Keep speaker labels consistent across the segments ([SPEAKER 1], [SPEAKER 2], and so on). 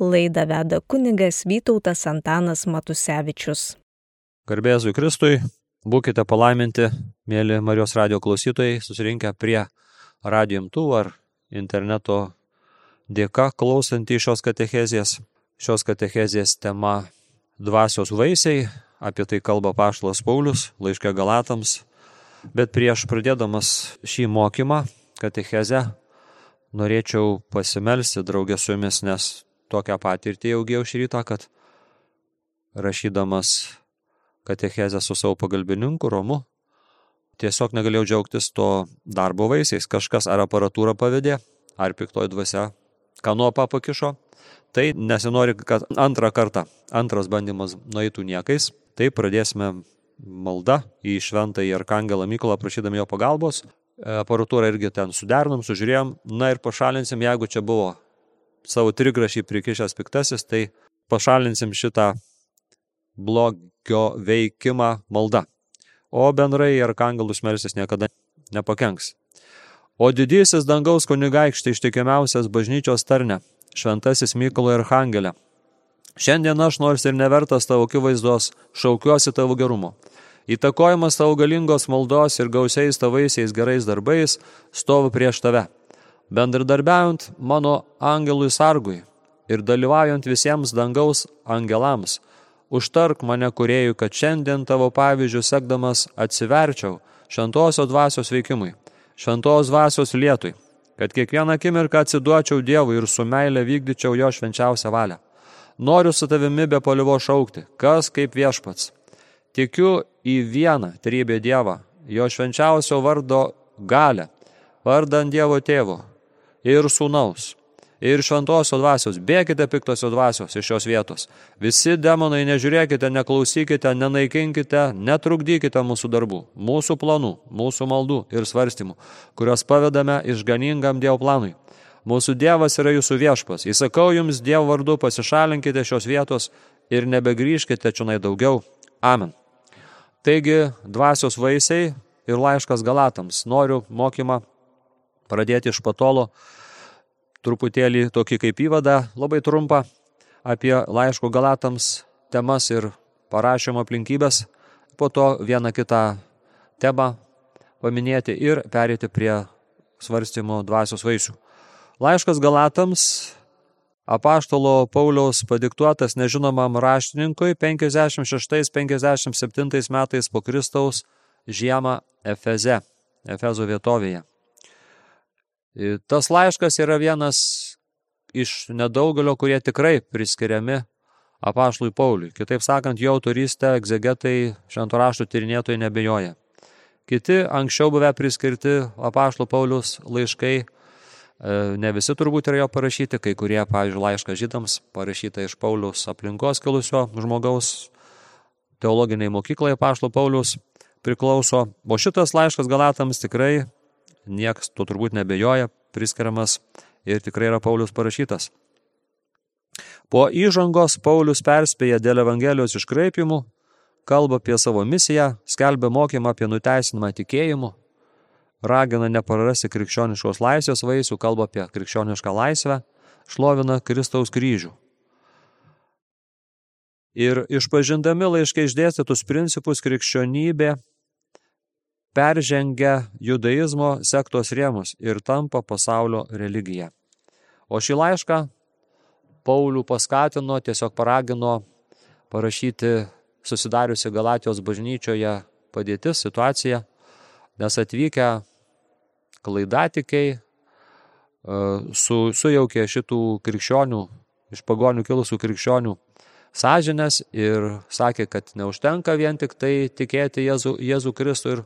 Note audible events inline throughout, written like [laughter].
[SPEAKER 1] Laidą veda kunigas Vytautas Antanas Matusevičius.
[SPEAKER 2] Garbėzui Kristui, būkite palaiminti, mėly Marijos radio klausytojai, susirinkę prie radio imtuvų ar interneto dėka klausantį šios katechezijas. Šios katechezijas tema dvasios vaisiai, apie tai kalba Paštas Paulius laiškė Galatams. Bet prieš pradėdamas šį mokymą, katechezę, norėčiau pasimelsti draugę su jumis, nes tokią patirtį jau gėjau šį rytą, kad rašydamas katechezę su savo pagalbininku Romu, tiesiog negalėjau džiaugtis to darbo vaisiais. Kažkas ar aparatūrą pavedė, ar piktoji dvasia kanopą pakišo. Tai nesinori, kad antrą kartą, antras bandymas nueitų niekais. Tai pradėsime maldą į šventą į Arkangelą Mykolą prašydami jo pagalbos. Aparatūrą irgi ten sudernom, sužiūrėjom, na ir pašalinsim, jeigu čia buvo savo trigrašį prikišęs piktasis, tai pašalinsim šitą blogio veikimą malda. O bendrai arkangelus melsis niekada nepakenks. O didysis dangaus kunigaikštė ištikimiausias bažnyčios tarne, šventasis Mykolo ir Arhangelė. Šiandien aš nors ir nevertas tavo akivaizdos, šaukiuosi tavo gerumo. Įtakojimas tavo galingos maldos ir gausiais tavaisiais gerais darbais stovi prieš tave. Bendradarbiaujant mano angelui sargui ir dalyvaujant visiems dangaus angelams, Užtark mane kuriejų, kad šiandien tavo pavyzdžių sekdamas atsiverčiau šventosios dvasios veikimui, šventos dvasios lietui, kad kiekvieną akimirką atsiduočiau Dievui ir su meile vykdyčiau jo švenčiausią valią. Noriu su tavimi be polivo šaukti, kas kaip viešpats. Tikiu į vieną trybę Dievą, jo švenčiausio vardo galę, vardant Dievo tėvo ir sūnaus ir šventosios dvasios. Bėkite piktosios dvasios iš šios vietos. Visi demonai nežiūrėkite, neklausykite, nenaikinkite, netrukdykite mūsų darbų, mūsų planų, mūsų maldų ir svarstymų, kuriuos pavedame išganingam Dievo planui. Mūsų Dievas yra jūsų viešpas. Įsakau jums Dievo vardu, pasišalinkite šios vietos ir nebegrįžkite čionai daugiau. Amen. Taigi, dvasios vaisiai ir laiškas Galatams. Noriu mokymą pradėti iš patolo truputėlį tokį kaip įvadą, labai trumpą, apie laiško galatams temas ir parašymo aplinkybės, po to vieną kitą temą paminėti ir perėti prie svarstymo dvasios vaisių. Laiškas galatams apaštalo Pauliaus padiktuotas nežinomam raštininkui 56-57 metais po Kristaus žiemą Efeze, Efezo vietovėje. Tas laiškas yra vienas iš nedaugelio, kurie tikrai priskiriami apašlui Pauliui. Kitaip sakant, jo autorystę egzegetai šventoraštų tyrinėtojai nebejoja. Kiti anksčiau buvę priskirti apašlo Paulius laiškai, e, ne visi turbūt yra jo parašyti, kai kurie, pavyzdžiui, laišką žydams parašyta iš Paulius aplinkos kilusio žmogaus, teologiniai mokyklai apašlo Paulius priklauso, o šitas laiškas galatams tikrai niekas to turbūt nebejoja, priskiriamas ir tikrai yra Paulius parašytas. Po įžangos Paulius perspėja dėl Evangelijos iškraipimų, kalba apie savo misiją, skelbia mokymą apie nuteisinimą tikėjimu, ragina neprarasti krikščioniškos laisvės vaisių, kalba apie krikščionišką laisvę, šlovina Kristaus kryžių. Ir išpažindami laiškai išdėstytus principus krikščionybė peržengia judaizmo sektos rėmus ir tampa pasaulio religija. O šį laišką Paulių paskatino, tiesiog paragino parašyti susidariusi Galatijos bažnyčioje padėtis, situacija, nes atvykę klaidatikiai e, su, sujaukė šitų krikščionių, iš pagonių kilusių krikščionių sąžinės ir sakė, kad neužtenka vien tik tai tikėti Jėzų, Jėzų Kristų ir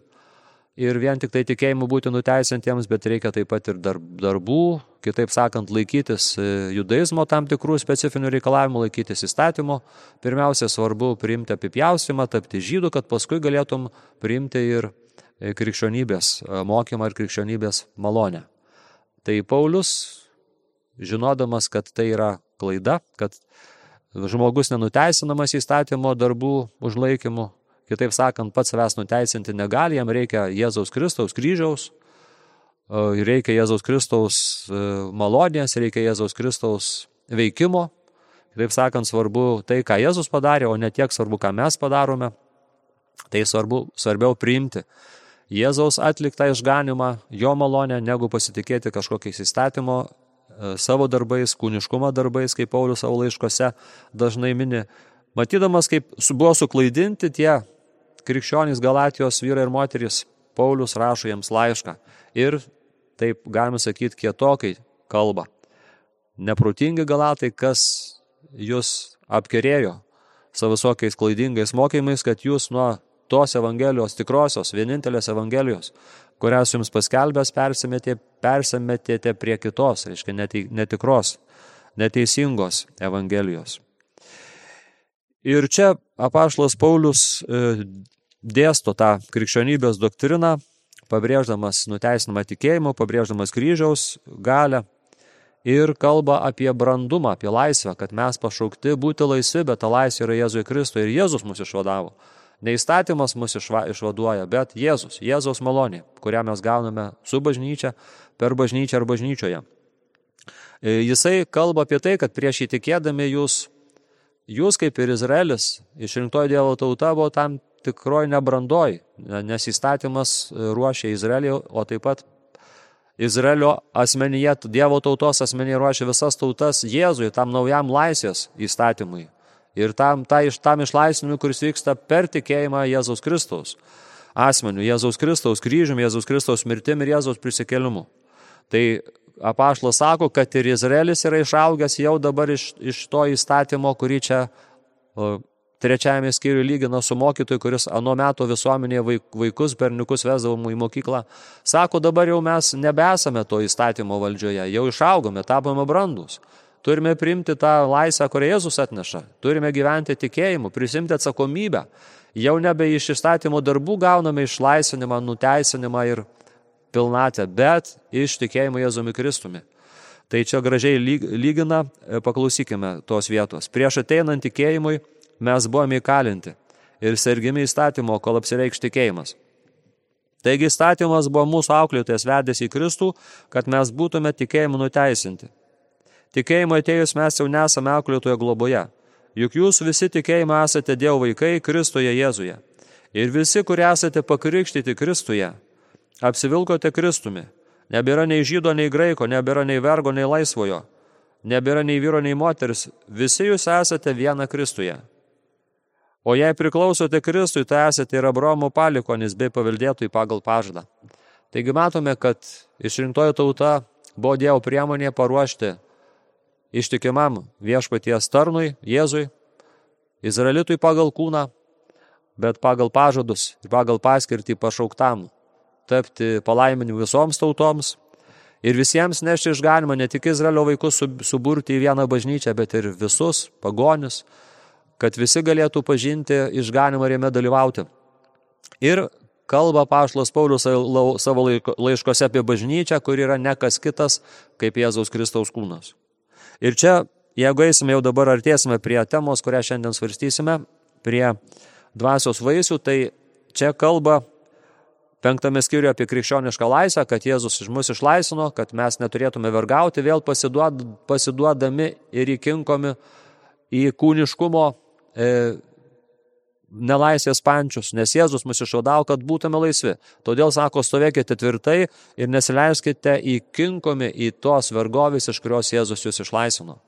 [SPEAKER 2] ir vien tik tai tikėjimu būti nuteisintiems, bet reikia taip pat ir darbų, kitaip sakant, laikytis e, judaizmo tam tikrų specifinių reikalavimų, laikytis įstatymo. Pirmiausia, svarbu priimti apipjaustimą, tapti žydų, kad paskui galėtum priimti ir e, krikščionybės e, mokymą ir krikščionybės malonę. Tai Paulius, žinodamas, kad tai yra klaida, kad žmogus nenuteisinamas įstatymo darbų užlaikymu, kitaip sakant, pats savęs nuteisinti negali, jam reikia Jėzaus Kristaus kryžiaus, reikia Jėzaus Kristaus e, malonės, reikia Jėzaus Kristaus veikimo Kitaip sakant, svarbu tai, ką Jėzus padarė, o ne tiek svarbu, ką mes padarome. Tai svarbu, svarbiau priimti Jėzaus atliktą išganimą, jo malonę, negu pasitikėti kažkokiais įstatymo e, savo darbais, kūniškumo darbais, kaip Paulius savo laiškose dažnai mini. Matydamas, kaip buvo suklaidinti tie krikščionys Galatijos vyrai ir moterys, Paulius rašo jiems laišką ir taip galima sakyti kietokai kalba. Neprotingi Galatai, kas jūs apkerėjo savo visokiais klaidingais mokymais, kad jūs nuo tos Evangelijos tikrosios, vienintelės Evangelijos, kurias jums paskelbęs persimetė, persimetėte prie kitos, reiškia netikros, neteisingos Evangelijos. Ir čia apašlas Paulius e, dėsto tą krikščionybės doktriną, pabrėždamas nuteisinamą tikėjimą, pabrėždamas kryžiaus galę ir kalba apie brandumą, apie laisvę, kad mes pašaukti būti laisvi, bet ta laisvė yra Jėzui Kristui ir Jėzus mus išvadavo. Ne įstatymas mus išva, išvaduoja, bet Jėzus, Jėzaus malonė, kurią mes gauname su bažnyčia, per bažnyčią ar bažnyčioje. E, jisai kalba apie tai, kad prieš įtikėdami jūs, jūs kaip ir Izraelis, išrinktoji Dievo tauta buvo tam tikroji nebrandoj, nes įstatymas ruošia Izraelį, o taip pat Izraelio asmenyje, Dievo tautos asmenyje ruošia visas tautas Jėzui, tam naujam laisvės įstatymui ir tam, ta, tam išlaisvinimui, kuris vyksta per tikėjimą Jėzaus Kristaus asmeniu, Jėzaus Kristaus kryžiumi, Jėzaus Kristaus mirtim ir Jėzaus prisikėlimu. Tai apašlas sako, kad ir Izraelis yra išaugęs jau dabar iš, iš to įstatymo, kurį čia trečiajame skyriui lygina su mokytoju, kuris anu metu visuomenėje vaikus, berniukus vesdavom į mokyklą. Sako, dabar jau mes nebesame to įstatymo valdžioje, jau išaugome, tapome brandus. Turime priimti tą laisvę, kurią Jėzus atneša. Turime gyventi tikėjimu, prisimti atsakomybę. Jau nebe iš įstatymo darbų gauname išlaisvinimą, nuteisinimą ir pilnatę, bet iš tikėjimo Jėzumi Kristumi. Tai čia gražiai lygina, e, paklausykime tos vietos. Prieš ateinant tikėjimui mes buvome įkalinti ir sergimi įstatymo, kol apsireikš tikėjimas. Taigi įstatymas buvo mūsų auklėtojas vedęs į Kristų, kad mes būtume tikėjimu nuteisinti. Tikėjimo atėjus mes jau nesame auklėtoje globoje. Juk jūs visi tikėjimo esate Dievo vaikai Kristoje Jėzuje. Ir visi, kurie esate pakrikštyti Kristuje, apsivilkote Kristumi. Nebėra nei žydo, nei graiko, nebėra nei vergo, nei laisvojo. Nebėra nei vyro, nei moteris. Visi jūs esate viena Kristuje. O jei priklausote Kristui, tai esate ir Abraomo palikonis bei paveldėtojai pagal pažadą. Taigi matome, kad išrinktoji tauta buvo Dievo priemonė paruošti ištikimam viešpaties tarnui, Jėzui, Izraelitui pagal kūną, bet pagal pažadus ir pagal paskirtį pašauktam tapti palaiminimu visoms tautoms ir visiems nešti išganimą ne tik Izraelio vaikus suburti į vieną bažnyčią, bet ir visus pagonis, kad visi galėtų pažinti išganimą ir jame dalyvauti. Ir kalba Pašlas Paulius savo laiškose apie bažnyčią, kur yra ne kas kitas kaip Jėzaus Kristaus kūnas. Ir čia, jeigu eisime jau dabar artėsime prie temos, kurią šiandien svarstysime, prie dvasios vaisių, tai čia kalba penktame skyriuje apie krikščionišką laisvę, kad Jėzus iš mus išlaisvino, kad mes neturėtume vergauti, vėl pasiduod, pasiduodami ir įkinkomi į kūniškumo e, nelaisvės pančius, nes Jėzus mus išvadavo, kad būtume laisvi. Todėl sako, stovėkite tvirtai ir nesileiskite įkinkomi į tos vergovės, iš kurios Jėzus jūs išlaisvino.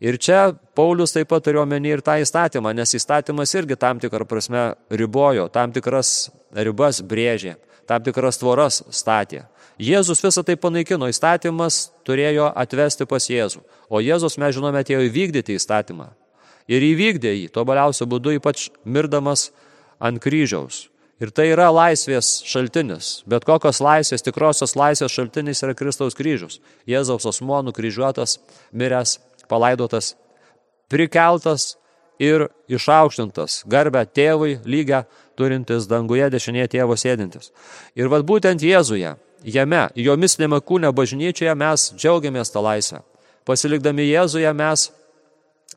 [SPEAKER 2] Ir čia Paulius taip pat turiu omeny ir tą įstatymą, nes įstatymas irgi tam tikrą prasme ribojo, tam tikras ribas brėžė, tam tikras tvoras statė. Jėzus visą tai panaikino, įstatymas turėjo atvesti pas Jėzų, o Jėzus, mes žinome, atėjo įvykdyti įstatymą ir įvykdė jį, tobaliausiu būdu ypač mirdamas ant kryžiaus. Ir tai yra laisvės šaltinis. Bet kokios laisvės, tikrosios laisvės šaltinis yra Kristaus kryžius. Jėzaus asmo nukryžiuotas, miręs, palaidotas, prikeltas ir išaukštintas, garbę tėvui lygę turintis danguje dešinėje tėvo sėdintis. Ir vad būtent Jėzuje, jame, jo mislėme kūne bažnyčioje mes džiaugiamės tą laisvę. Pasilikdami Jėzuje mes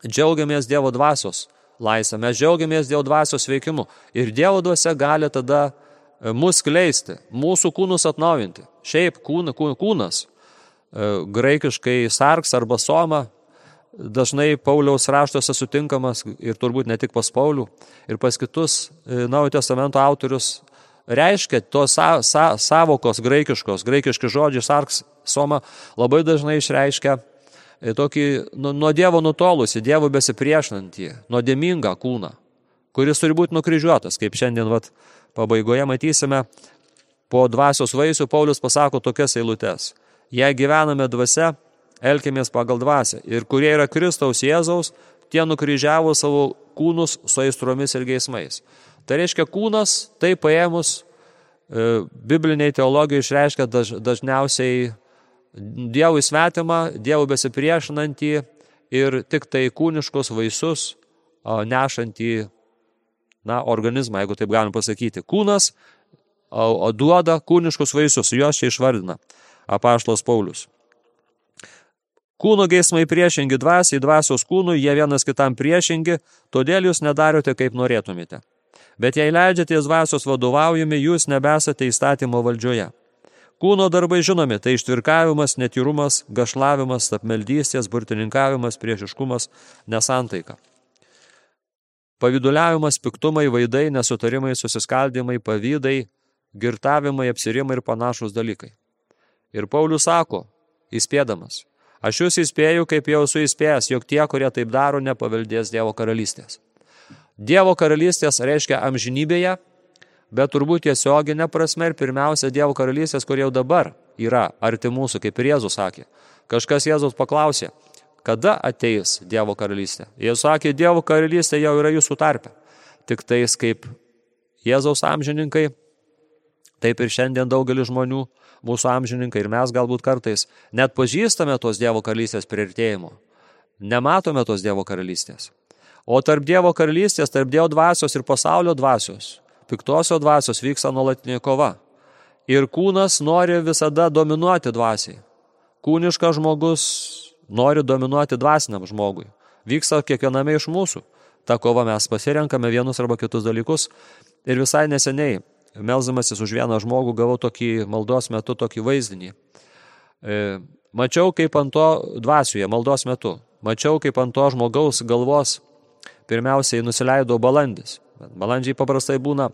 [SPEAKER 2] džiaugiamės Dievo dvasios laisvę, mes džiaugiamės Dievo dvasios veikimu. Ir Dievo dvasia gali tada e, mus kleisti, mūsų kūnus atnaujinti. Šiaip kūn, kūnas, e, graikiškai sarks arba soma, dažnai Pauliaus raštuose sutinkamas ir turbūt ne tik pas Paulių, ir pas kitus e, Naujo testamento autorius reiškia tos sa, sa, savokos graikiškos, graikiški žodžiai sarks soma labai dažnai išreiškia tokį nu, nuo Dievo nutolusi, Dievo besipriešinantį, nuodėmingą kūną, kuris turi būti nukryžiuotas, kaip šiandien vat, pabaigoje matysime, po dvasios vaisių Paulius pasako tokias eilutes. Jei gyvename dvasia, elkimės pagal dvasę. Ir kurie yra Kristaus Jėzaus, tie nukryžiavo savo kūnus su aistromis ir geismais. Tai reiškia, kūnas, tai paėmus, e, bibliniai teologijai išreiškia daž, dažniausiai Dievui svetimą, Dievui besipriešinantį ir tik tai kūniškus vaisius nešantį na, organizmą, jeigu taip galim pasakyti. Kūnas duoda kūniškus vaisius, juos čia išvardina apaštalas Paulius. Kūno geismai priešingi dvasiai, dvasios kūnui, jie vienas kitam priešingi, todėl jūs nedarote kaip norėtumėte. Bet jei leidžiatės dvasios vadovaujami, jūs nebesate įstatymo valdžioje. Kūno darbai žinomi, tai ištvirkavimas, netyrumas, gašlavimas, apmeldystės, burtininkavimas, priešiškumas, nesantaika. Paviduliavimas, piktumai, vaidai, nesutarimai, susiskaldimai, pavydai, girtavimai, apsirimai ir panašus dalykai. Ir Paulius sako, įspėdamas, Aš jūs įspėju, kaip jau esu įspėjęs, jog tie, kurie taip daro, nepaveldės Dievo karalystės. Dievo karalystės reiškia amžinybėje, bet turbūt tiesioginė prasme ir pirmiausia Dievo karalystės, kur jau dabar yra arti mūsų, kaip ir Jėzus sakė. Kažkas Jėzus paklausė, kada ateis Dievo karalystė. Jėzus sakė, Dievo karalystė jau yra jūsų tarpe. Tik tais kaip Jėzaus amžininkai, taip ir šiandien daugelis žmonių mūsų amžininkai ir mes galbūt kartais net pažįstame tos Dievo karalystės priartėjimo. Nematome tos Dievo karalystės. O tarp Dievo karalystės, tarp Dievo dvasios ir pasaulio dvasios, piktosio dvasios vyksta nuolatinė kova. Ir kūnas nori visada dominuoti dvasiai. Kūniškas žmogus nori dominuoti dvasiniam žmogui. Vyksta kiekviename iš mūsų. Ta kova mes pasirenkame vienus arba kitus dalykus. Ir visai neseniai melzdamasis už vieną žmogų gavau tokį maldos metu tokį vaizdinį. E, mačiau, kaip ant to dvasioje, maldos metu, mačiau, kaip ant to žmogaus galvos pirmiausiai nusileido balandis. Balandžiai paprastai būna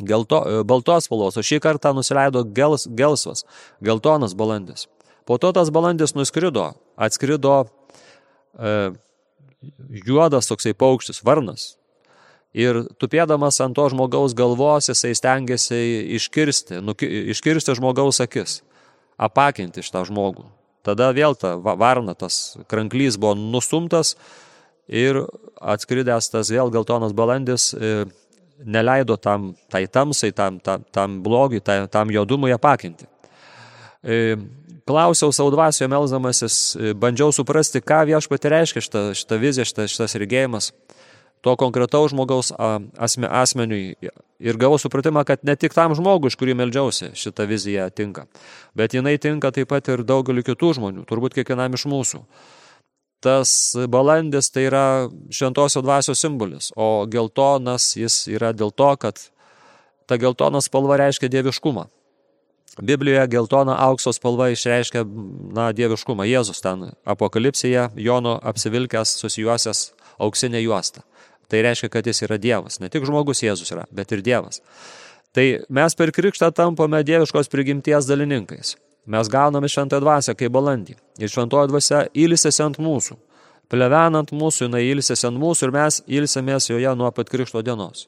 [SPEAKER 2] gelto, e, baltos spalvos, o šį kartą nusileido gels, gelsvas, geltonas balandis. Po to tas balandis nuskrido, atskrido e, juodas toksai paukštis, varnas, ir tupėdamas ant to žmogaus galvos jisai stengiasi iškirsti, nuki, iškirsti žmogaus akis, apakinti šitą žmogų. Tada vėl ta varna, tas kranklys buvo nustumtas ir atskridęs tas vėl geltonas balandis e, neleido tam, tai tamsai, tam, tam, tam blogiui, tam, tam jodumui apakinti. E, klausiau savo dvasioje melzamasis, e, bandžiau suprasti, ką viešpati reiškia šitą, šitą viziją, šitą, šitas regėjimas to konkretaus žmogaus asme, asmeniui ir gavau supratimą, kad ne tik tam žmogui, iš kurį meldžiausi, šita vizija tinka, bet jinai tinka taip pat ir daugeliu kitų žmonių, turbūt kiekvienam iš mūsų. Tas balandis tai yra šventosio dvasios simbolis, o geltonas jis yra dėl to, kad ta geltona spalva reiškia dieviškumą. Biblijoje geltona aukso spalva išreiškia, na, dieviškumą. Jėzus ten apokalipsėje, Jono apsivilkęs, susijuosęs auksinę juostą. Tai reiškia, kad jis yra Dievas. Ne tik žmogus Jėzus yra, bet ir Dievas. Tai mes per krikštą tampame dieviškos prigimties dalininkais. Mes gauname šventąją dvasę kaip balandį. Ir šventoji dvasia ilsėsi ant mūsų. Plevenant mūsų, jinai ilsėsi ant mūsų ir mes ilsėmės joje nuo pat krikšto dienos.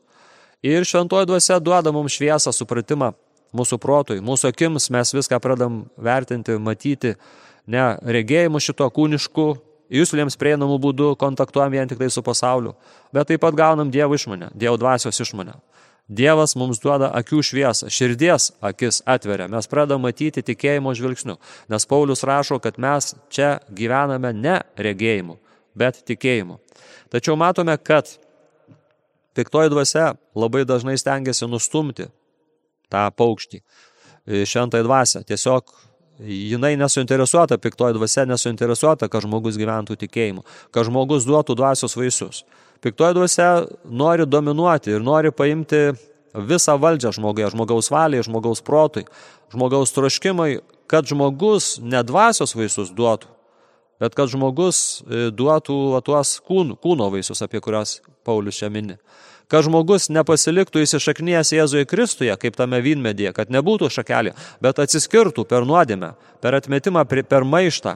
[SPEAKER 2] Ir šventoji dvasia duoda mums šviesą, supratimą mūsų protui, mūsų akims mes viską pradam vertinti, matyti, ne regėjimu šito kūnišku jūslėms prieinamų būdų kontaktuojam vien tik tai su pasauliu, bet taip pat gaunam Dievo išmonę, Dievo dvasios išmonę. Dievas mums duoda akių šviesą, širdies akis atveria, mes pradame matyti tikėjimo žvilgsniu, nes Paulius rašo, kad mes čia gyvename ne regėjimu, bet tikėjimu. Tačiau matome, kad piktoji dvasia labai dažnai stengiasi nustumti tą paukštį, šventąją dvasę, tiesiog jinai nesuinteresuota, piktoji dvasia nesuinteresuota, kad žmogus gyventų tikėjimu, kad žmogus duotų dvasios vaisius. Piktoji dvasia nori dominuoti ir nori paimti visą valdžią žmoguje, žmogaus valiai, žmogaus protui, žmogaus troškimai, kad žmogus ne dvasios vaisius duotų, bet kad žmogus e, duotų tuos kūno, kūno vaisius, apie kuriuos Paulius čia mini. Kad žmogus nepasiliktų įsišaknyjęs Jėzuje Kristuje, kaip tame vynmedėje, kad nebūtų šakelė, bet atsiskirtų per nuodėmę, per atmetimą, per maištą.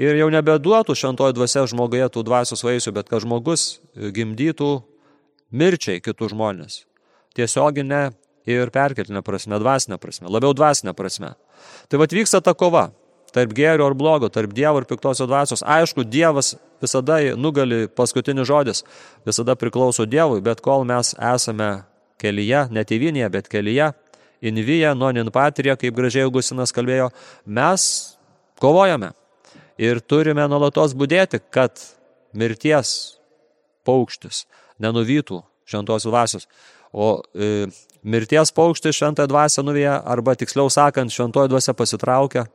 [SPEAKER 2] Ir jau nebeduotų šventoji dvasia žmoguje tų dvasios vaisių, bet kad žmogus gimdytų mirčiai kitų žmonės. Tiesioginė ir perkeltinė prasme, dvasinė prasme, labiau dvasinė prasme. Tai vad vyksta ta kova tarp gėrio ir blogo, tarp Dievo ir piktosios dvasios. Aišku, Dievas visada nugali paskutinis žodis, visada priklauso Dievui, bet kol mes esame kelyje, ne tėvinėje, bet kelyje, invyje, non in patirė, kaip gražiai Augustinas kalbėjo, mes kovojame ir turime nuolatos būdėti, kad mirties paukštis nenuvytų šventosios dvasios. O e, mirties paukštis šventąją dvasę nuvyja, arba tiksliau sakant, šventoji dvasia pasitraukia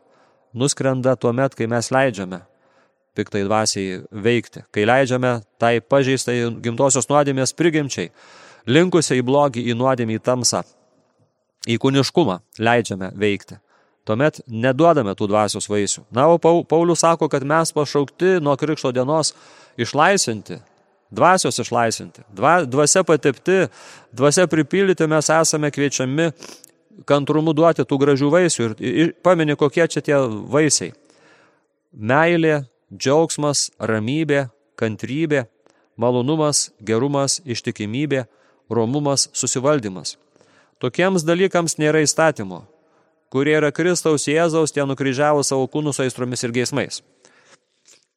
[SPEAKER 2] nuskrenda tuo met, kai mes leidžiame piktai dvasiai veikti, kai leidžiame tai pažeistai gimtosios nuodėmės prigimčiai, linkusiai į blogį, į nuodėmį, į tamsą, į kūniškumą leidžiame veikti. Tuomet neduodame tų dvasios vaisių. Na, o Paulius sako, kad mes pašaukti nuo krikšto dienos išlaisinti, dvasios išlaisinti, dva, dvasia patepti, dvasia pripildyti mes esame kviečiami kantrumu duoti tų gražių vaisių. Ir, ir pamini, kokie čia tie vaisiai. Meilė, džiaugsmas, ramybė, kantrybė, malonumas, gerumas, ištikimybė, romumas, susivaldymas. Tokiems dalykams nėra įstatymo, kurie yra Kristaus Jėzaus, tie nukryžiavo savo kūnus aistromis ir geismais.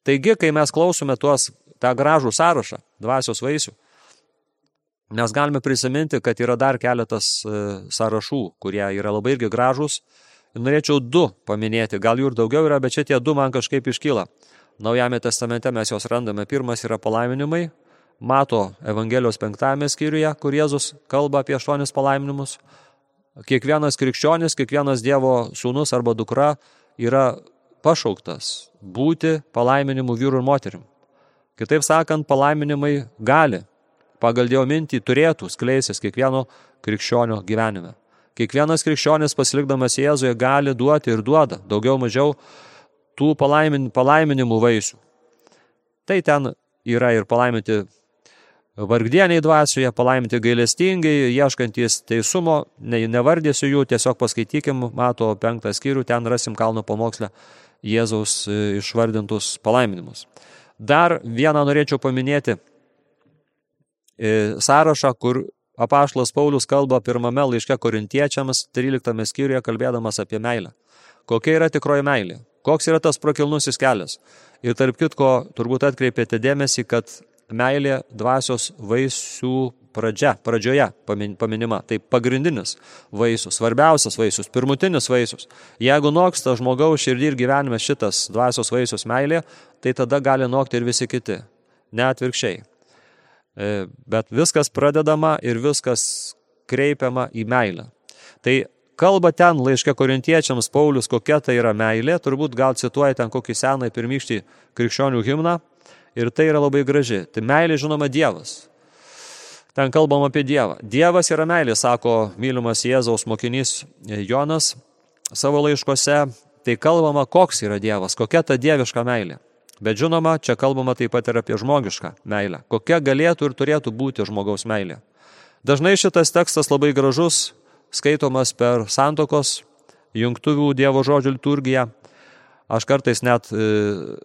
[SPEAKER 2] Taigi, kai mes klausome tuos tą gražų sąrašą dvasios vaisių, Mes galime prisiminti, kad yra dar keletas e, sąrašų, kurie yra labai irgi gražus. Norėčiau du paminėti, gal jų ir daugiau yra, bet čia tie du man kažkaip iškyla. Naujame testamente mes juos randame. Pirmas yra palaiminimai. Mato Evangelijos penktame skyriuje, kur Jėzus kalba apie aštuonis palaiminimus. Kiekvienas krikščionis, kiekvienas Dievo sūnus arba dukra yra pašauktas būti palaiminimu vyrų ir moterim. Kitaip sakant, palaiminimai gali pagal Dievo mintį turėtų skleisis kiekvieno krikščionio gyvenime. Kiekvienas krikščionis pasilikdamas Jėzuje gali duoti ir duoda daugiau mažiau tų palaimin, palaiminimų vaisių. Tai ten yra ir palaiminti vargdieniai dvasioje, palaiminti gailestingai, ieškantys teisumo, ne, nevardėsiu jų, tiesiog paskaitykim, mato penktą skyrių, ten rasim kalno pamokslę Jėzaus išvardintus palaiminimus. Dar vieną norėčiau paminėti sąrašą, kur apaštas Paulius kalba pirmame laiške korintiečiams 13 skyriuje kalbėdamas apie meilę. Kokia yra tikroji meilė? Koks yra tas prakilnusis kelias? Ir tarp kitko, turbūt atkreipėte dėmesį, kad meilė dvasios vaisių pradžia, pradžioje paminima. Tai pagrindinis vaisius, svarbiausias vaisius, pirmutinis vaisius. Jeigu noksta žmogaus širdį ir gyvenime šitas dvasios vaisius meilė, tai tada gali nokti ir visi kiti. Ne atvirkščiai. E, bet viskas pradedama ir viskas kreipiama į meilę. Tai kalba ten laiške korintiečiams Paulius, kokia tai yra meilė, turbūt gal cituoja ten kokį seną pirmykštį krikščionių himną ir tai yra labai graži. Tai meilė žinoma Dievas. Ten kalbam apie Dievą. Dievas yra meilė, sako mylimas Jėzaus mokinys Jonas savo laiškose. Tai kalbama, koks yra Dievas, kokia ta dieviška meilė. Bet žinoma, čia kalbama taip pat ir apie žmogišką meilę. Kokia galėtų ir turėtų būti žmogaus meilė. Dažnai šitas tekstas labai gražus, skaitomas per santokos, jungtuvių Dievo žodžių liturgiją. Aš kartais net e,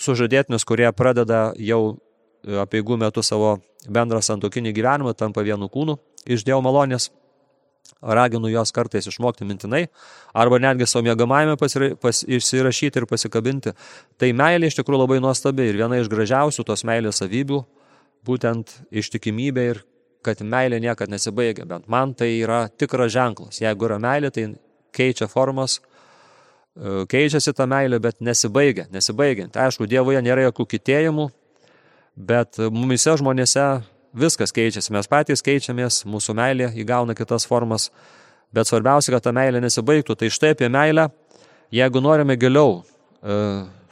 [SPEAKER 2] sužadėtinius, kurie pradeda jau e, apieigų metu savo bendrą santokinį gyvenimą, tampa vienu kūnu iš Dievo malonės raginu juos kartais išmokti mintinai, arba netgi savo mėgamajame išsirašyti ir pasikabinti. Tai meilė iš tikrųjų labai nuostabi ir viena iš gražiausių tos meilės savybių, būtent ištikimybė ir kad meilė niekada nesibaigia. Bent man tai yra tikras ženklas. Jeigu yra meilė, tai keičia formas, e, keičiasi ta meilė, bet nesibaigia, nesibaigiant. Aišku, Dievoje nėra jokių kitėjimų, bet mumise žmonėse viskas keičiasi, mes patys keičiamės, mūsų meilė įgauna kitas formas, bet svarbiausia, kad ta meilė nesibaigtų. Tai štai apie meilę, jeigu norime giliau e,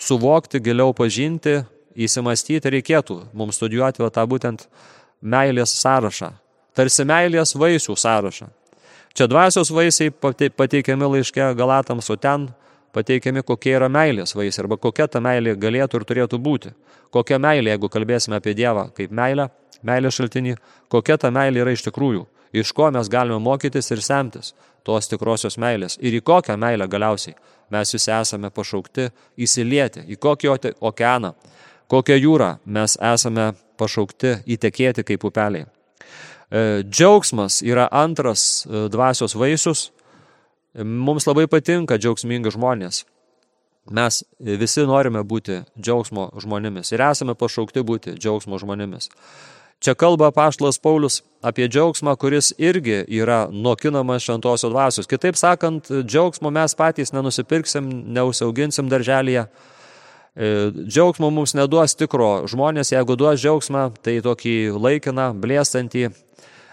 [SPEAKER 2] suvokti, giliau pažinti, įsimastyti, reikėtų mums studijuoti va, tą būtent meilės sąrašą. Tarsi meilės vaisių sąrašą. Čia dvasios vaisiai pateikiami laiške Galatams, o ten pateikiami, kokie yra meilės vaisiai arba kokia ta meilė galėtų ir turėtų būti. Kokia meilė, jeigu kalbėsime apie Dievą kaip meilę, meilės šaltinį, kokia ta meilė yra iš tikrųjų, iš ko mes galime mokytis ir semtis tos tikrosios meilės ir į kokią meilę galiausiai mes visi esame pašaukti įsilieti, į kokį okeaną, kokią jūrą mes esame pašaukti įtekėti kaip upeliai. E, džiaugsmas yra antras e, dvasios vaisius. Mums labai patinka džiaugsmingi žmonės. Mes visi norime būti džiaugsmo žmonėmis ir esame pašaukti būti džiaugsmo žmonėmis. Čia kalba paštlas Paulius apie džiaugsmą, kuris irgi yra nokinamas šventosios dvasios. Kitaip sakant, džiaugsmo mes patys nenusipirksim, neusiauginsim darželėje. E, džiaugsmo mums neduos tikro žmonės, jeigu duos džiaugsmą, tai tokį laikiną, blėstantį,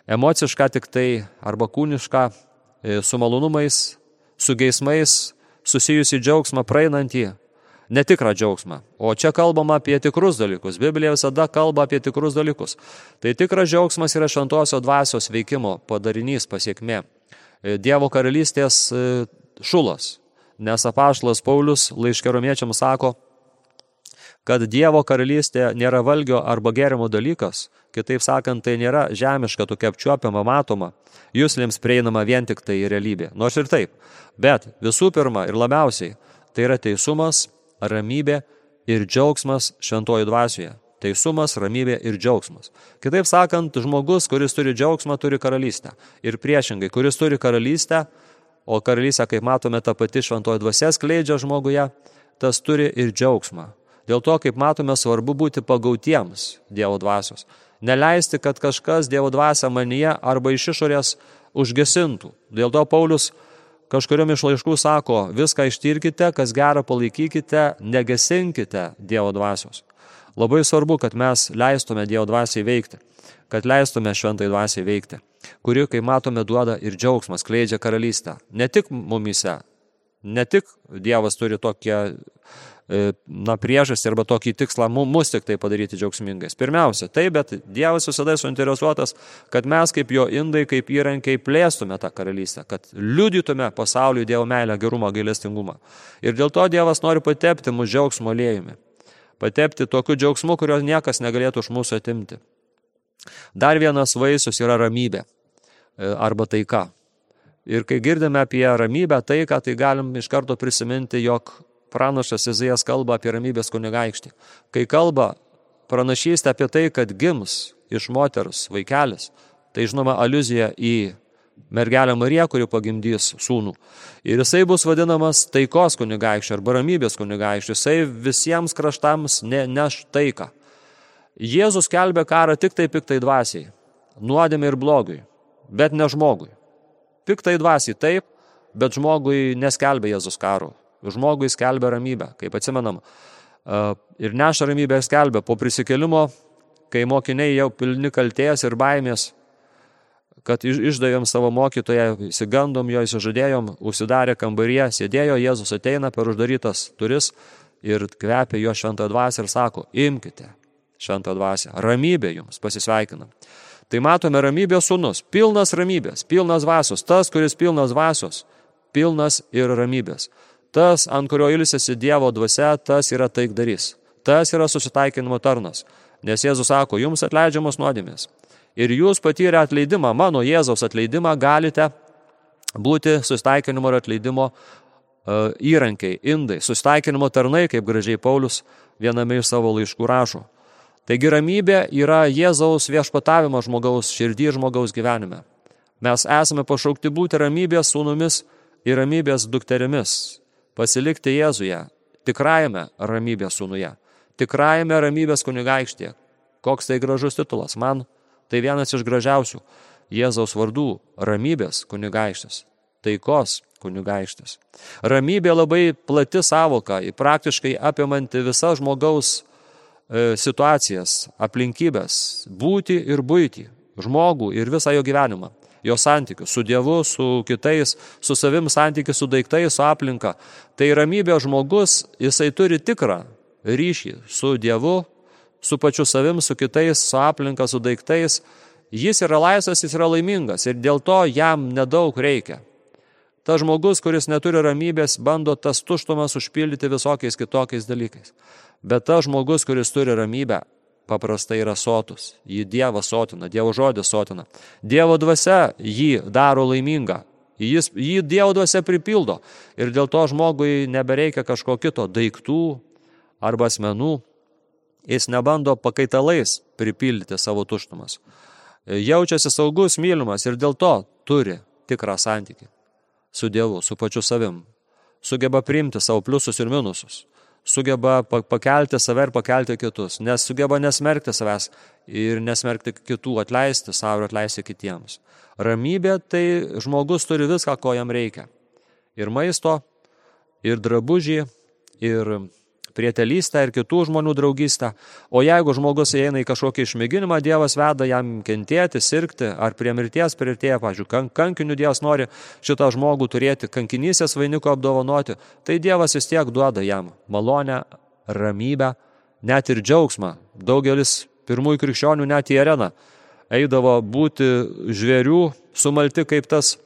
[SPEAKER 2] emocišką tik tai arba kūnišką, su malonumais, su geismais susijusi džiaugsmą praeinantį, netikrą džiaugsmą. O čia kalbama apie tikrus dalykus. Biblija visada kalba apie tikrus dalykus. Tai tikras džiaugsmas yra šventosios dvasios veikimo padarinys pasiekmė. E, Dievo karalystės e, šulas. Nes apaštalas Paulius laiškeromiečiams sako, kad Dievo karalystė nėra valgio arba gerimo dalykas, kitaip sakant, tai nėra žemiška tokia apčiuopiama matoma, jūslėms prieinama vien tik tai realybė. Nors ir taip, bet visų pirma ir labiausiai tai yra teisumas, ramybė ir džiaugsmas šventoji dvasioje. Teisumas, ramybė ir džiaugsmas. Kitaip sakant, žmogus, kuris turi džiaugsmą, turi karalystę. Ir priešingai, kuris turi karalystę, o karalystė, kaip matome, ta pati šventoji dvasia skleidžia žmoguje, tas turi ir džiaugsmą. Dėl to, kaip matome, svarbu būti pagautiems Dievo dvasios. Neleisti, kad kažkas Dievo dvasia manyje arba iš išorės užgesintų. Dėl to Paulius kažkuriam iš laiškų sako, viską ištirkite, kas gerą palaikykite, negesinkite Dievo dvasios. Labai svarbu, kad mes leistume Dievo dvasiai veikti, kad leistume šventai dvasiai veikti, kuri, kaip matome, duoda ir džiaugsmas, kleidžia karalystę. Ne tik mumise, ne tik Dievas turi tokią na, priežastį arba tokį tikslą mus tik tai padaryti džiaugsmingais. Pirmiausia, tai, bet Dievas visada suinteresuotas, kad mes kaip jo indai, kaip įrankiai plėstume tą karalystę, kad liudytume pasauliui Dievo meilę, gerumą, gailestingumą. Ir dėl to Dievas nori patepti mūsų džiaugsmo lėjumi. Patepti tokiu džiaugsmu, kurio niekas negalėtų iš mūsų atimti. Dar vienas vaisius yra ramybė e, arba taika. Ir kai girdime apie ramybę, taiką, tai galim iš karto prisiminti, jog pranašas Izijas kalba apie ramybės kunigaikštį. Kai kalba pranašystė apie tai, kad gims iš moters vaikelis, tai žinoma aluzija į mergelę Mariją, kuri pagimdys sūnų. Ir jisai bus vadinamas taikos kunigaikščiu arba ramybės kunigaikščiu. Jisai visiems kraštams ne, neš taiką. Jėzus kelbė karą tik tai piktai dvasiai, nuodėmė ir blogui, bet ne žmogui. Piktai dvasiai taip, bet žmogui neskelbė Jėzus karo žmogui skelbia ramybę, kaip atsimenam. Ir neša ramybę ir skelbia po prisikelimo, kai mokiniai jau pilni kalties ir baimės, kad išdavėm savo mokytoją, įsigandom jo, įsižadėjom, užsidarė kambaryje, sėdėjo, Jėzus ateina per uždarytas turis ir kvepia jo šventą dvasę ir sako, imkite šventą dvasę, ramybė jums, pasisveikinam. Tai matome ramybės sunus, pilnas ramybės, pilnas dvasios, tas, kuris pilnas dvasios, pilnas ir ramybės. Tas, ant kurio ilsėsi Dievo dvasia, tas yra taikdarys. Tas yra susitaikinimo tarnas. Nes Jėzus sako, jums atleidžiamos nuodėmės. Ir jūs patyrę atleidimą, mano Jėzaus atleidimą, galite būti susitaikinimo ir atleidimo uh, įrankiai, indai, susitaikinimo tarnai, kaip gražiai Paulius viename iš savo laiškų rašo. Taigi ramybė yra Jėzaus viešpatavimas žmogaus širdį ir žmogaus gyvenime. Mes esame pašaukti būti ramybės sūnumis ir ramybės dukterimis, pasilikti Jėzuje, tikrajame ramybės sūnuje, tikrajame ramybės kunigaikštėje. Koks tai gražus titulas man, tai vienas iš gražiausių Jėzaus vardų - ramybės kunigaikštis, taikos kunigaikštis. Ramybė labai plati savoka, praktiškai apimanti visas žmogaus e, situacijas, aplinkybės, būti ir būti, žmogų ir visą jo gyvenimą jo santykius su Dievu, su kitais, su savim santykius, su daiktais, su aplinka. Tai ramybė žmogus, jisai turi tikrą ryšį su Dievu, su pačiu savim, su kitais, su aplinka, su daiktais. Jis yra laisvas, jis yra laimingas ir dėl to jam nedaug reikia, Tas žmogus, kuris neturi ramybės, bando tas tuštumas užpildyti visokiais kitokiais dalykais. Bet tas žmogus, kuris turi ramybę, paprastai yra sotus. Jį Dievas sotina, Dievo žodis sotina. Dievo dvasia jį daro laimingą. Jis, jį Dievo dvasia pripildo. Ir dėl to žmogui nebereikia kažko kito - daiktų arba asmenų. Jis nebando pakaitalais pripildyti savo tuštumas. Jaučiasi saugus, mylimas ir dėl to turi tikrą santykį su Dievu, su pačiu savim. Sugeba priimti savo pliusus ir minusus sugeba pakelti save ir pakelti kitus, nes sugeba nesmerkti savęs ir nesmerkti kitų, atleisti savo ir atleisti kitiems. Ramybė tai žmogus turi viską, ko jam reikia. Ir maisto, ir drabužį, ir prietelystę ir kitų žmonių draugystę. O jeigu žmogus įeina į kažkokį išmėginimą, Dievas veda jam kentėti, sirgti ar prie mirties prieartėja, pažiūrėjau, kankinių Dievas nori šitą žmogų turėti, kankinysės vainiko apdovanoti, tai Dievas vis tiek duoda jam malonę, ramybę, net ir džiaugsmą. Daugelis pirmųjų krikščionių net į areną eidavo būti žvėrių, sumalti kaip tas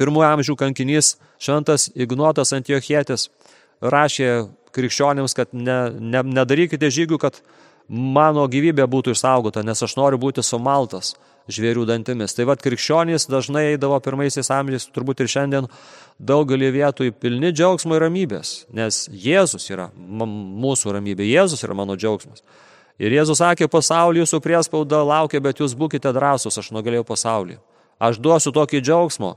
[SPEAKER 2] pirmųjų amžių kankinys šventas Ignotas Antiochietis rašė krikščionims, kad ne, ne, nedarykite žygių, kad mano gyvybė būtų išsaugota, nes aš noriu būti sumaltas žvėrių dantimis. Tai vad krikščionys dažnai eidavo pirmaisiais amžiais, turbūt ir šiandien daugelį vietų pilni džiaugsmo ir ramybės, nes Jėzus yra mūsų ramybė, Jėzus yra mano džiaugsmas. Ir Jėzus sakė, pasaulį jūsų priespauda laukia, bet jūs būkite drąsūs, aš nugalėjau pasaulį. Aš duosiu tokį džiaugsmo,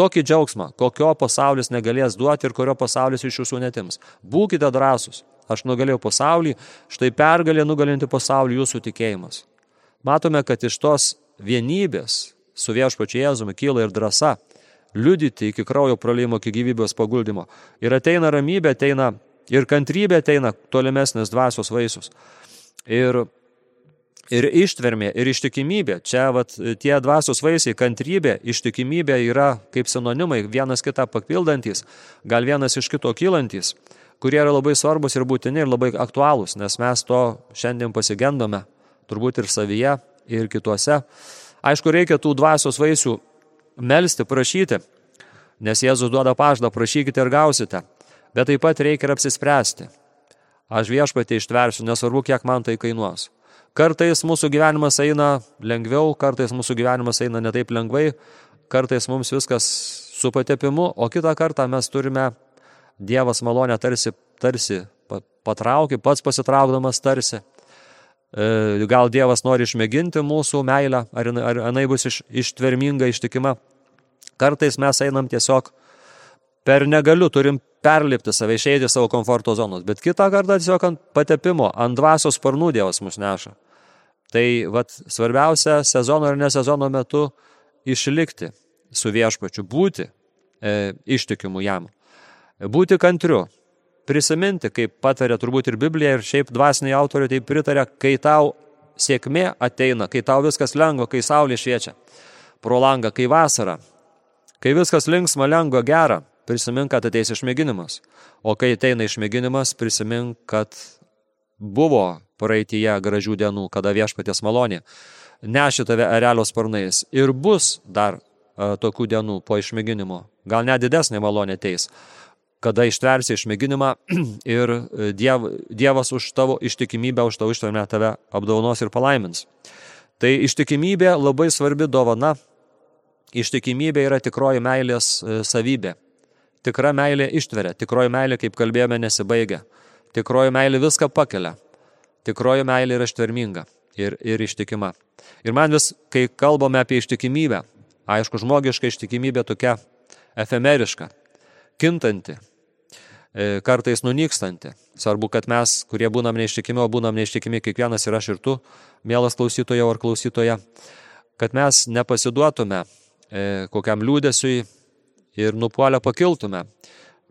[SPEAKER 2] tokį džiaugsmą, kokio pasaulis negalės duoti ir kurio pasaulis iš jūsų netims. Būkite drąsūs. Aš nugalėjau pasaulį, štai pergalė nugalinti pasaulį jūsų tikėjimas. Matome, kad iš tos vienybės su viešpačiu Jėzumi kyla ir drąsa liudyti iki kraujo praleimo, iki gyvybės paguldimo. Ir ateina ramybė, ateina ir kantrybė, ateina tolimesnis dvasios vaisius. Ir ir ištvermė, ir ištikimybė. Čia vat, tie dvasios vaisiai, kantrybė, ištikimybė yra kaip sinonimai, vienas kitą papildantis, gal vienas iš kito kylantis, kurie yra labai svarbus ir būtini ir labai aktualūs, nes mes to šiandien pasigendome, turbūt ir savyje, ir kituose. Aišku, reikia tų dvasios vaisių melstį, prašyti, nes Jėzus duoda pažadą, prašykite ir gausite. Bet taip pat reikia ir apsispręsti. Aš viešpatį ištversiu, nesvarbu, kiek man tai kainuos. Kartais mūsų gyvenimas eina lengviau, kartais mūsų gyvenimas eina netaip lengvai, kartais mums viskas su patepimu, o kitą kartą mes turime Dievas malonę tarsi, tarsi patraukti, pats pasitraukdamas tarsi. E, gal Dievas nori išmėginti mūsų meilę, ar, ar jinai bus iš, ištverminga, ištikima. Kartais mes einam tiesiog per negaliu, turim perlipti save, išeiti savo komforto zonos, bet kitą kartą tiesiog ant patepimo, ant dvasios sparnų Dievas mus neša. Tai vat, svarbiausia sezono ir nesezono metu išlikti su viešpačiu, būti e, ištikimu jam, būti kantriu, prisiminti, kaip patarė turbūt ir Biblija, ir šiaip dvasiniai autoriai tai pritarė, kai tau sėkmė ateina, kai tau viskas lengva, kai saulė šviečia pro langą, kai vasara, kai viskas linksma, lengva, gera, prisimink, kad ateis išmėginimas. O kai ateina išmėginimas, prisimink, kad buvo praeitie gražių dienų, kada viešpatės malonė neši tave erelio sparnais. Ir bus dar a, tokių dienų po išmėginimo. Gal net didesnė malonė ateis, kada ištversi išmėginimą [clears throat] ir e, diev, Dievas už tavo ištikimybę, už tavo ištvermę tave apdaunos ir palaimins. Tai ištikimybė labai svarbi dovana. Ištikimybė yra tikroji meilės e, savybė. Tikra meilė ištveria, tikroji meilė, kaip kalbėjome, nesibaigia. Tikroji meilė viską pakelia. Tikroji meilė yra ištverminga ir, ir ištikima. Ir man vis, kai kalbame apie ištikimybę, aišku, žmogiška ištikimybė tokia efemeriška, kintanti, e, kartais nunykstanti. Svarbu, kad mes, kurie būnam neištikimi, o būnam neištikimi kiekvienas ir aš ir tu, mielas klausytojo ar klausytoja, kad mes nepasiduotume e, kokiam liūdėsiui, ir nupuolę pakiltume.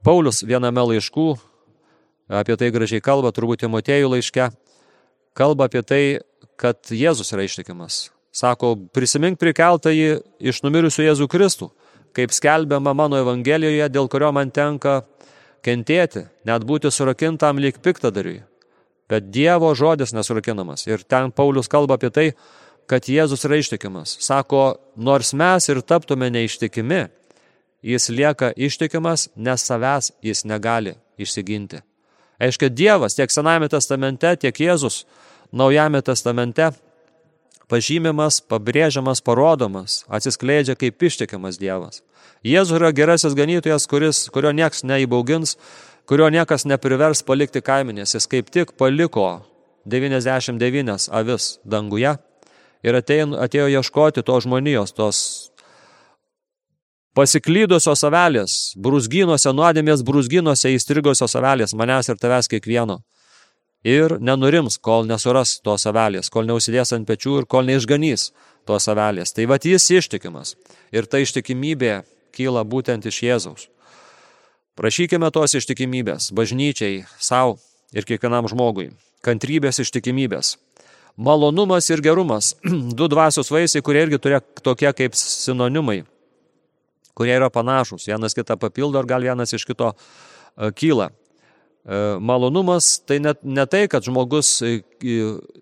[SPEAKER 2] Paulius viename laiškų apie tai gražiai kalba, turbūt Timotėjų laiške, kalba apie tai, kad Jėzus yra ištikimas. Sako, prisimink prikeltą jį iš numirusių Jėzų Kristų, kaip skelbiama mano Evangelijoje, dėl kurio man tenka kentėti, net būti surakintam lyg piktadariui. Bet Dievo žodis nesurakinamas. Ir ten Paulius kalba apie tai, kad Jėzus yra ištikimas. Sako, nors mes ir taptume neištikimi, jis lieka ištikimas, nes savęs jis negali išsiginti. Aiškia, Dievas tiek Sename testamente, tiek Jėzus Naujame testamente pažymimas, pabrėžiamas, parodomas, atsiskleidžia kaip ištikimas Dievas. Jėzus yra gerasis ganytojas, kuris, kurio nieks neįbaugins, kurio niekas neprivers palikti kaiminės. Jis kaip tik paliko 99 avis danguje ir atėjo, atėjo ieškoti to žmonijos, tos pasiklydusios avelės, brūzgynuose, nuodėmės brūzgynuose įstrigosios avelės, manęs ir tavęs kiekvieno. Ir nenurims, kol nesuras tos avelės, kol neusidės ant pečių ir kol neišganys tos avelės. Tai vad jis ištikimas. Ir ta ištikimybė kyla būtent iš Jėzaus. Prašykime tos ištikimybės bažnyčiai, savo ir kiekvienam žmogui. Kantrybės ištikimybės. Malonumas ir gerumas. [clears throat] Du dvasios vaisiai, kurie irgi turi tokie kaip sinonimai kurie yra panašus, vienas kitą papildo ir gal vienas iš kito e, kyla. E, malonumas tai ne, ne tai, kad žmogus e,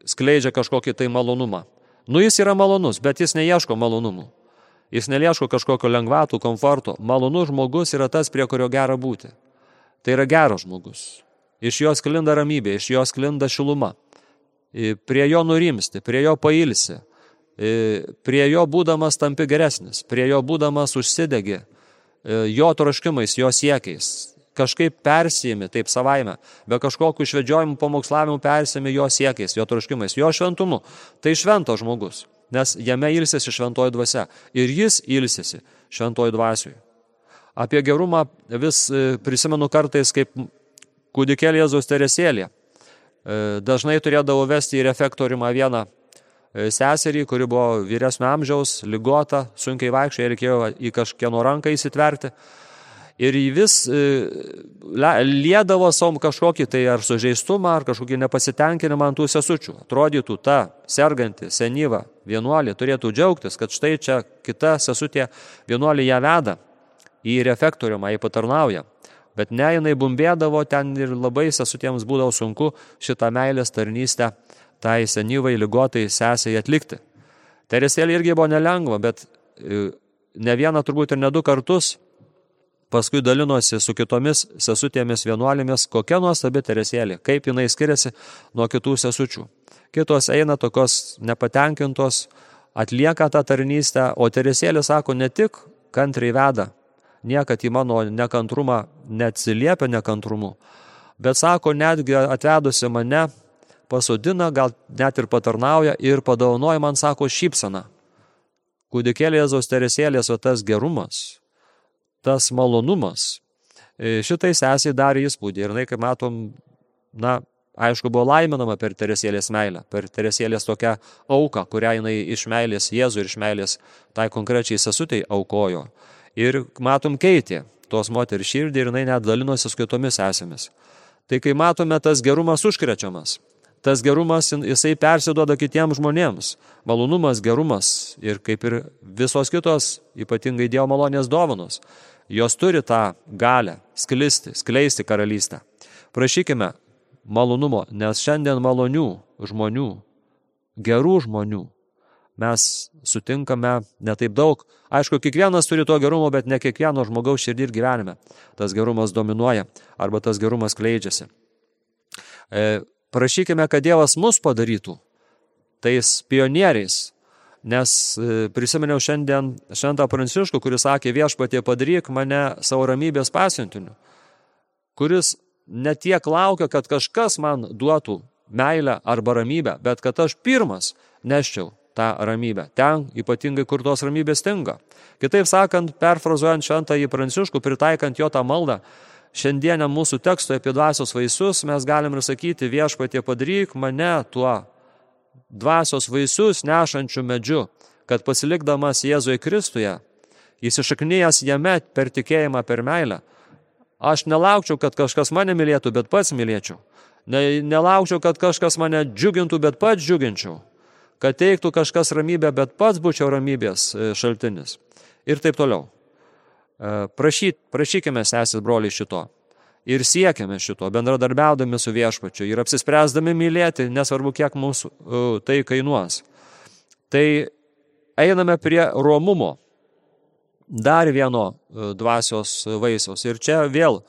[SPEAKER 2] skleidžia kažkokį tai malonumą. Nu jis yra malonus, bet jis neieško malonumų. Jis nelieško kažkokio lengvatų, komforto. Malonus žmogus yra tas, prie kurio gera būti. Tai yra geras žmogus. Iš jo sklinda ramybė, iš jo sklinda šiluma. Prie jo nurimsti, prie jo pailsi, prie jo būdamas tampi geresnis, prie jo būdamas užsidegi, jo troškimais, jo siekiais. Kažkaip persijimi taip savaime, be kažkokių išvedžiojimų, pamokslavimų persijimi jo siekiais, jo troškimais, jo šventumu. Tai šventas žmogus, nes jame ilsisi šventoji dvasia ir jis ilsisi šventoji dvasiui. Apie gerumą vis prisimenu kartais kaip kūdikėlė Jėzaus teresėlė. Dažnai turėdavo vesti į refektoriumą vieną E, seserį, kuri buvo vyresnio amžiaus, lygota, sunkiai vaikščioja, reikėjo į kažkieno ranką įsitverti. Ir jį vis e, liedavo som kažkokį tai ar sužeistumą, ar kažkokį nepasitenkinimą ant tų sesučių. Atrodytų ta serganti, senyva vienuolė turėtų džiaugtis, kad štai čia kita sesutė vienuolė ją veda į refektoriumą, į patarnaują. Bet ne, jinai bumbėdavo ten ir labai sesutėms būdavo sunku šitą meilės tarnystę tai senyvai lygotai sesiai atlikti. Teresėlė irgi buvo nelengva, bet e, ne vieną turbūt ir ne du kartus paskui dalinosi su kitomis sesutėmis vienuolėmis, kokia nuostabi Teresėlė, kaip jinai skiriasi nuo kitų sesučių. Kitos eina tokios nepatenkintos, atlieka tą tarnystę, o Teresėlė sako, ne tik kantriai veda, niekad į mano nekantrumą neatsiliepia nekantrumu, bet sako, netgi atvedusi mane pasodina, gal net ir patarnauja ir padaunoja man, sako, šypsana. Kūdikėlė Jėzaus teresėlės, o tas gerumas, tas malonumas, e, šitai sesiai darė įspūdį. Ir, na, kaip matom, na, aišku, buvo laiminama per teresėlės meilę, per teresėlės tokią auką, kurią jinai iš meilės Jėzų ir iš meilės tai konkrečiai sesutei aukojo. Ir matom keitė tos moteris širdį ir jinai net dalinosi su kitomis esėmis. Tai kai matome tas gerumas užkrečiamas, tas gerumas jisai persiduoda kitiems žmonėms. Malonumas, gerumas ir kaip ir visos kitos, ypatingai Dievo malonės dovanos, jos turi tą galę sklisti, skleisti karalystę. Prašykime malonumo, nes šiandien malonių žmonių, gerų žmonių mes sutinkame netaip daug. Aišku, kiekvienas turi to gerumo, bet ne kiekvieno žmogaus širdį ir gyvenime. Tas gerumas dominuoja arba tas gerumas kleidžiasi. E, prašykime, kad Dievas mus padarytų tais pionieriais. Nes e, prisiminiau šiandien Šventą Pranciškų, kuris sakė viešpatie padaryk mane savo ramybės pasiuntiniu, kuris ne tiek laukia, kad kažkas man duotų meilę arba ramybę, bet kad aš pirmas neščiau tą ramybę. Ten ypatingai, kur tos ramybės stinga. Kitaip sakant, perfrazuojant Šventąjį Pranciškų, pritaikant jo tą maldą, šiandieniam mūsų tekstui apie dvasios vaisius mes galim ir sakyti viešpatie padaryk mane tuo dvasios vaisius nešančiu medžiu, kad pasilikdamas Jėzuje Kristuje, įsišaknyjas jame per tikėjimą, per meilę, aš nelaukčiau, kad kažkas mane mylėtų, bet pats mylėčiau. Ne, nelaukčiau, kad kažkas mane džiugintų, bet pats džiuginčiau. Kad teiktų kažkas ramybę, bet pats būčiau ramybės e, šaltinis. Ir taip toliau. E, prašyt, prašykime sesis broliai šito. Ir siekiame šito, bendradarbiaudami su viešpačiu ir apsispręsdami mylėti, nesvarbu, kiek mūsų uh, tai kainuos. Tai einame prie romumo. dar vieno e, dvasios vaisiaus. Ir čia vėl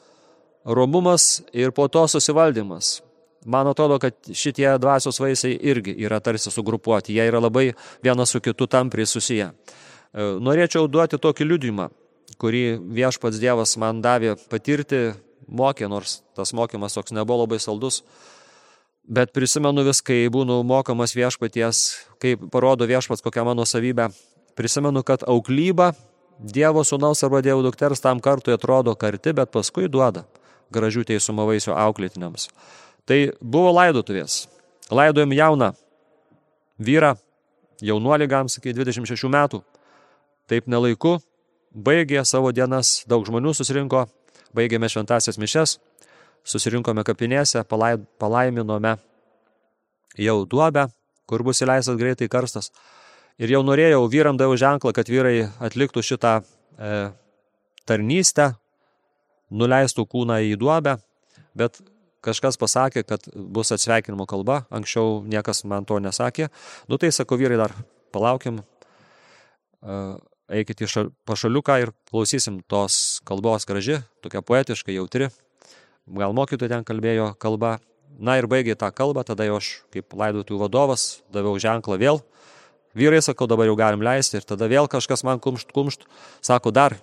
[SPEAKER 2] romumas ir po to susivaldymas. Man atrodo, kad šitie dvasios vaisiai irgi yra tarsi sugrupuoti, jie yra labai vienas su kitu tampriai susiję. E, norėčiau duoti tokį liudymą, kurį viešpats Dievas man davė patirti, mokė, nors tas mokymas toks nebuvo labai saldus, bet prisimenu vis, kai būnu mokamas viešpaties, kai parodo viešpats kokią mano savybę, prisimenu, kad auklyba Dievo sūnaus arba Dievo dukters tam kartui atrodo karti, bet paskui duoda gražių teisumo vaisių auklėtiniams. Tai buvo laidotuvės. Laidojom jauną vyrą, jaunuolį, gam sakai, 26 metų. Taip nelaiku, baigė savo dienas, daug žmonių susirinko, baigėme šventasias mišes, susirinkome kapinėse, palaiminome jau duobę, kur bus įleistas greitai karstas. Ir jau norėjau vyram daviau ženklą, kad vyrai atliktų šitą e, tarnystę, nuleistų kūną į duobę, bet kažkas pasakė, kad bus atsveikinimo kalba, anksčiau niekas man to nesakė. Nu tai sako vyrai dar palaukim, e, eikit į pašaliuką ir klausysim tos kalbos graži, tokia poetiška, jautri. Gal mokytojai ten kalbėjo kalba. Na ir baigė tą kalbą, tada jau aš kaip laidotų vadovas daviau ženklą vėl Vyrai, sakau, dabar jau galim leisti ir tada vėl kažkas man kumšt, kumšt, sako, dar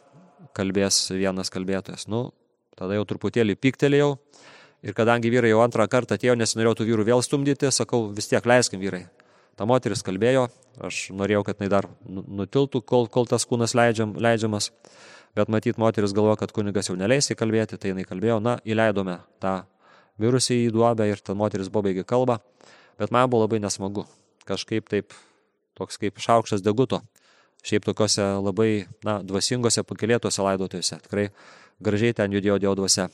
[SPEAKER 2] kalbės vienas kalbėtojas. Nu, tada jau truputėlį piktelėjau ir kadangi vyrai jau antrą kartą atėjo, nesinorėjau tų vyrų vėl stumdyti, sakau, vis tiek leiskim vyrai. Ta moteris kalbėjo, aš norėjau, kad jinai dar nu, nutiltų, kol, kol tas kūnas leidžiam, leidžiamas, bet matyt, moteris galvoja, kad kunigas jau neleis įkalbėti, tai jinai kalbėjo, na, įleidome tą virusį į duobę ir ta moteris buvo baigė kalbą, bet man buvo labai nesmagu. Kažkaip taip toks kaip šaukštas deguto. Šiaip tokiuose labai na, dvasingose pakilėtuose laidotuvėse. Tikrai gražiai ten judėjo Dievo dvasia.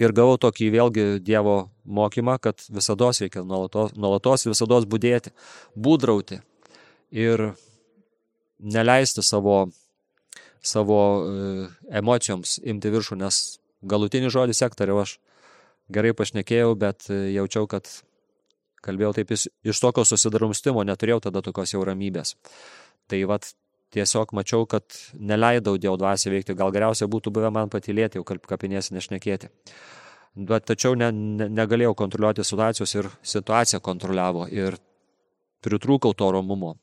[SPEAKER 2] Ir gavau tokį vėlgi Dievo mokymą, kad visada reikia nuolatos, nuolatos visada būdėti, būdrauti ir neleisti savo, savo e, emocijoms imti viršų, nes galutinį žodį sektariau aš gerai pašnekėjau, bet e, jaučiau, kad kalbėjau taip iš, tokio susidarumstimo, neturėjau tada tokios jau ramybės. Tai vat tiesiog mačiau, kad neleidau Dievo dvasią veikti, gal geriausia būtų buvę man patylėti, jau kapinėse nešnekėti. Bet tačiau ne, ne, negalėjau kontroliuoti situacijos ir situacija kontroliavo ir pritrūkau to romumo.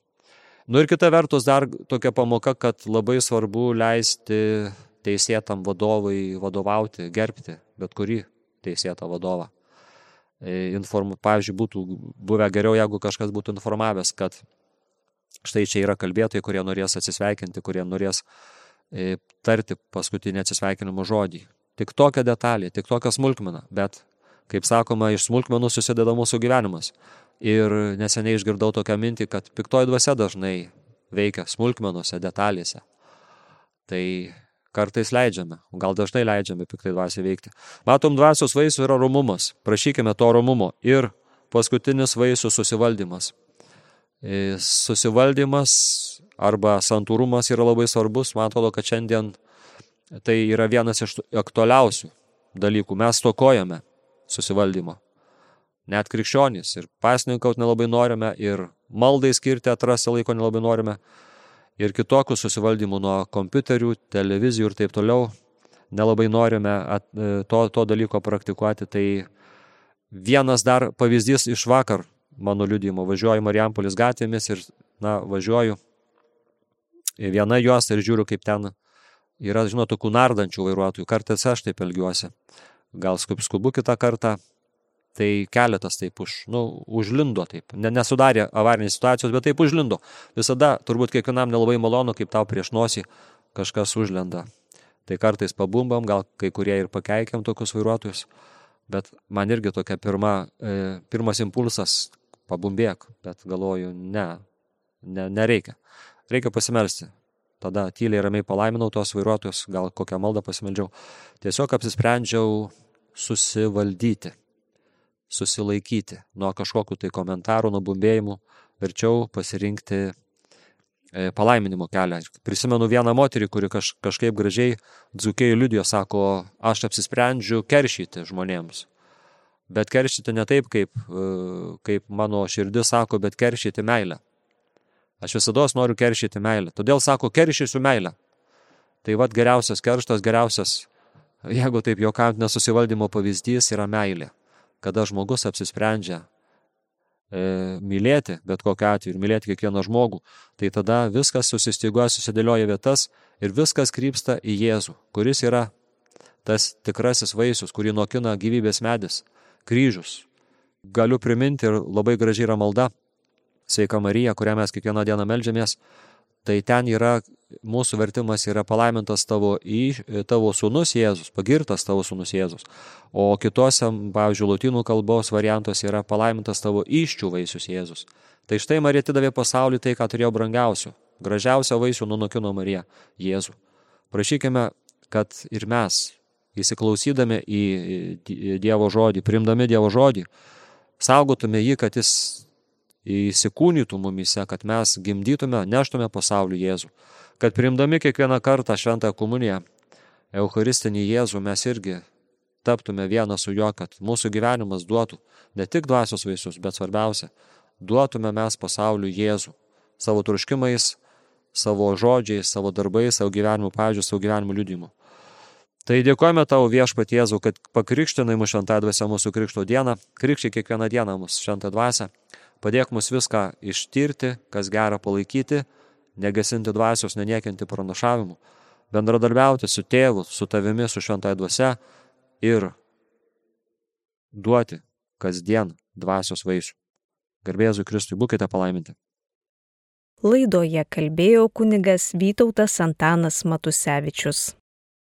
[SPEAKER 2] Nu ir kita vertus dar tokia pamoka, kad labai svarbu leisti teisėtam vadovui vadovauti, gerbti bet kurį teisėtą vadovą. E, inform, pavyzdžiui, būtų buvę geriau, jeigu kažkas būtų informavęs, kad štai čia yra kalbėtojai, kurie norės atsisveikinti, kurie norės e, tarti paskutinį atsisveikinimo žodį. Tik tokia detalė, tik tokia smulkmena, bet, kaip sakoma, iš smulkmenų susideda mūsų gyvenimas. Ir neseniai išgirdau tokią mintį, kad piktoji dvasia dažnai veikia smulkmenuose, detalėse. Tai Kartais leidžiame, gal dažnai leidžiame piktai dvasiai veikti. Matom, dvasios vaisių yra romumas. Prašykime to romumo. Ir paskutinis vaisių susivaldymas. E, susivaldymas arba santūrumas yra labai svarbus. Man atrodo, kad šiandien tai yra vienas iš aktualiausių dalykų. Mes tokojame susivaldymo. Net krikščionys ir pasninkauti nelabai norime, ir maldai skirti atrasti laiko nelabai norime ir kitokių susivaldymų nuo kompiuterių, televizijų ir taip toliau. Nelabai norime at, e, to, to dalyko praktikuoti. Tai vienas dar pavyzdys iš vakar mano liudijimo. Važiuoju Marijampolis gatvėmis ir, na, važiuoju į vieną juostą ir žiūriu, kaip ten yra, žinot, tokių nardančių vairuotojų. Kartais aš taip elgiuosi. Gal skubu kitą kartą, tai keletas taip už, nu, užlindo taip. Ne, nesudarė avarinės situacijos, bet taip užlindo. Visada, turbūt kiekvienam nelabai malonu, kaip tau prieš nosį kažkas užlenda. Tai kartais pabumbam, gal kai kurie ir pakeikiam tokius vairuotojus, bet man irgi tokia pirma, e, pirmas impulsas - pabumbėk, bet galvoju, ne, ne, nereikia. Reikia pasimelsti. Tada tyliai ramiai palaiminau tos vairuotojus, gal kokią maldą pasimeldžiau. Tiesiog apsisprendžiau susivaldyti susilaikyti nuo kažkokių tai komentarų, nuo bumbėjimų, verčiau pasirinkti e, palaiminimo kelią. Prisimenu vieną moterį, kuri kaž, kažkaip gražiai dzukėjų liudijo, sako, aš apsisprendžiu keršyti žmonėms. Bet keršyti ne taip, kaip, e, kaip mano širdis sako, bet keršyti meilę. Aš visada noriu keršyti meilę. Todėl sako, keršysiu meilę. Tai vad geriausias kerštas, geriausias, jeigu taip juokant, nesusivaldymo pavyzdys yra meilė. Kada žmogus apsisprendžia e, mylėti bet kokiu atveju ir mylėti kiekvieną žmogų, tai tada viskas susistyguoja, susidėlioja vietas ir viskas krypsta į Jėzų, kuris yra tas tikrasis vaisius, kurį nokina gyvybės medis, kryžius. Galiu priminti ir labai gražiai yra malda, Sveika Marija, kurią mes kiekvieną dieną melžiamės, tai ten yra, mūsų vertimas yra palaimintas tavo, į, tavo sūnus Jėzus, pagirtas tavo sūnus Jėzus. O kitose, pavyzdžiui, lotynų kalbos variantuose yra palaimintas tavo iščių vaisius Jėzus. Tai štai Marija atidavė pasaulį tai, ką turėjo brangiausių. Gražiausią vaisių nunokino Marija Jėzų. Prašykime, kad ir mes, įsiklausydami į Dievo žodį, primdami Dievo žodį, saugotume jį, kad jis įsikūnytų mumise, kad mes gimdytume, neštume pasaulį Jėzų. Kad priimdami kiekvieną kartą šventąją komuniją, Eucharistinį Jėzų mes irgi taptume vieną su juo, kad mūsų gyvenimas duotų ne tik dvasios vaisius, bet svarbiausia, duotume mes pasauliu Jėzų savo turškimais, savo žodžiais, savo darbais, savo gyvenimu pavyzdžiu, savo gyvenimu liudimu. Tai dėkojame tau viešpat Jėzų, kad pakrikštinai mūsų šventą dvasę mūsų krikšto dieną, krikščiai kiekvieną dieną mūsų šventą dvasę Padėk mus viską ištirti, kas gera palaikyti, negasinti dvasios, neniekinti pranašavimų, bendradarbiauti su tėvu, su tavimi, su šventai dvasia ir duoti kasdien dvasios vaisių. Garbėzui Kristui būkite palaiminti.
[SPEAKER 1] Laidoje kalbėjo kunigas Vytautas Antanas Matusevičius.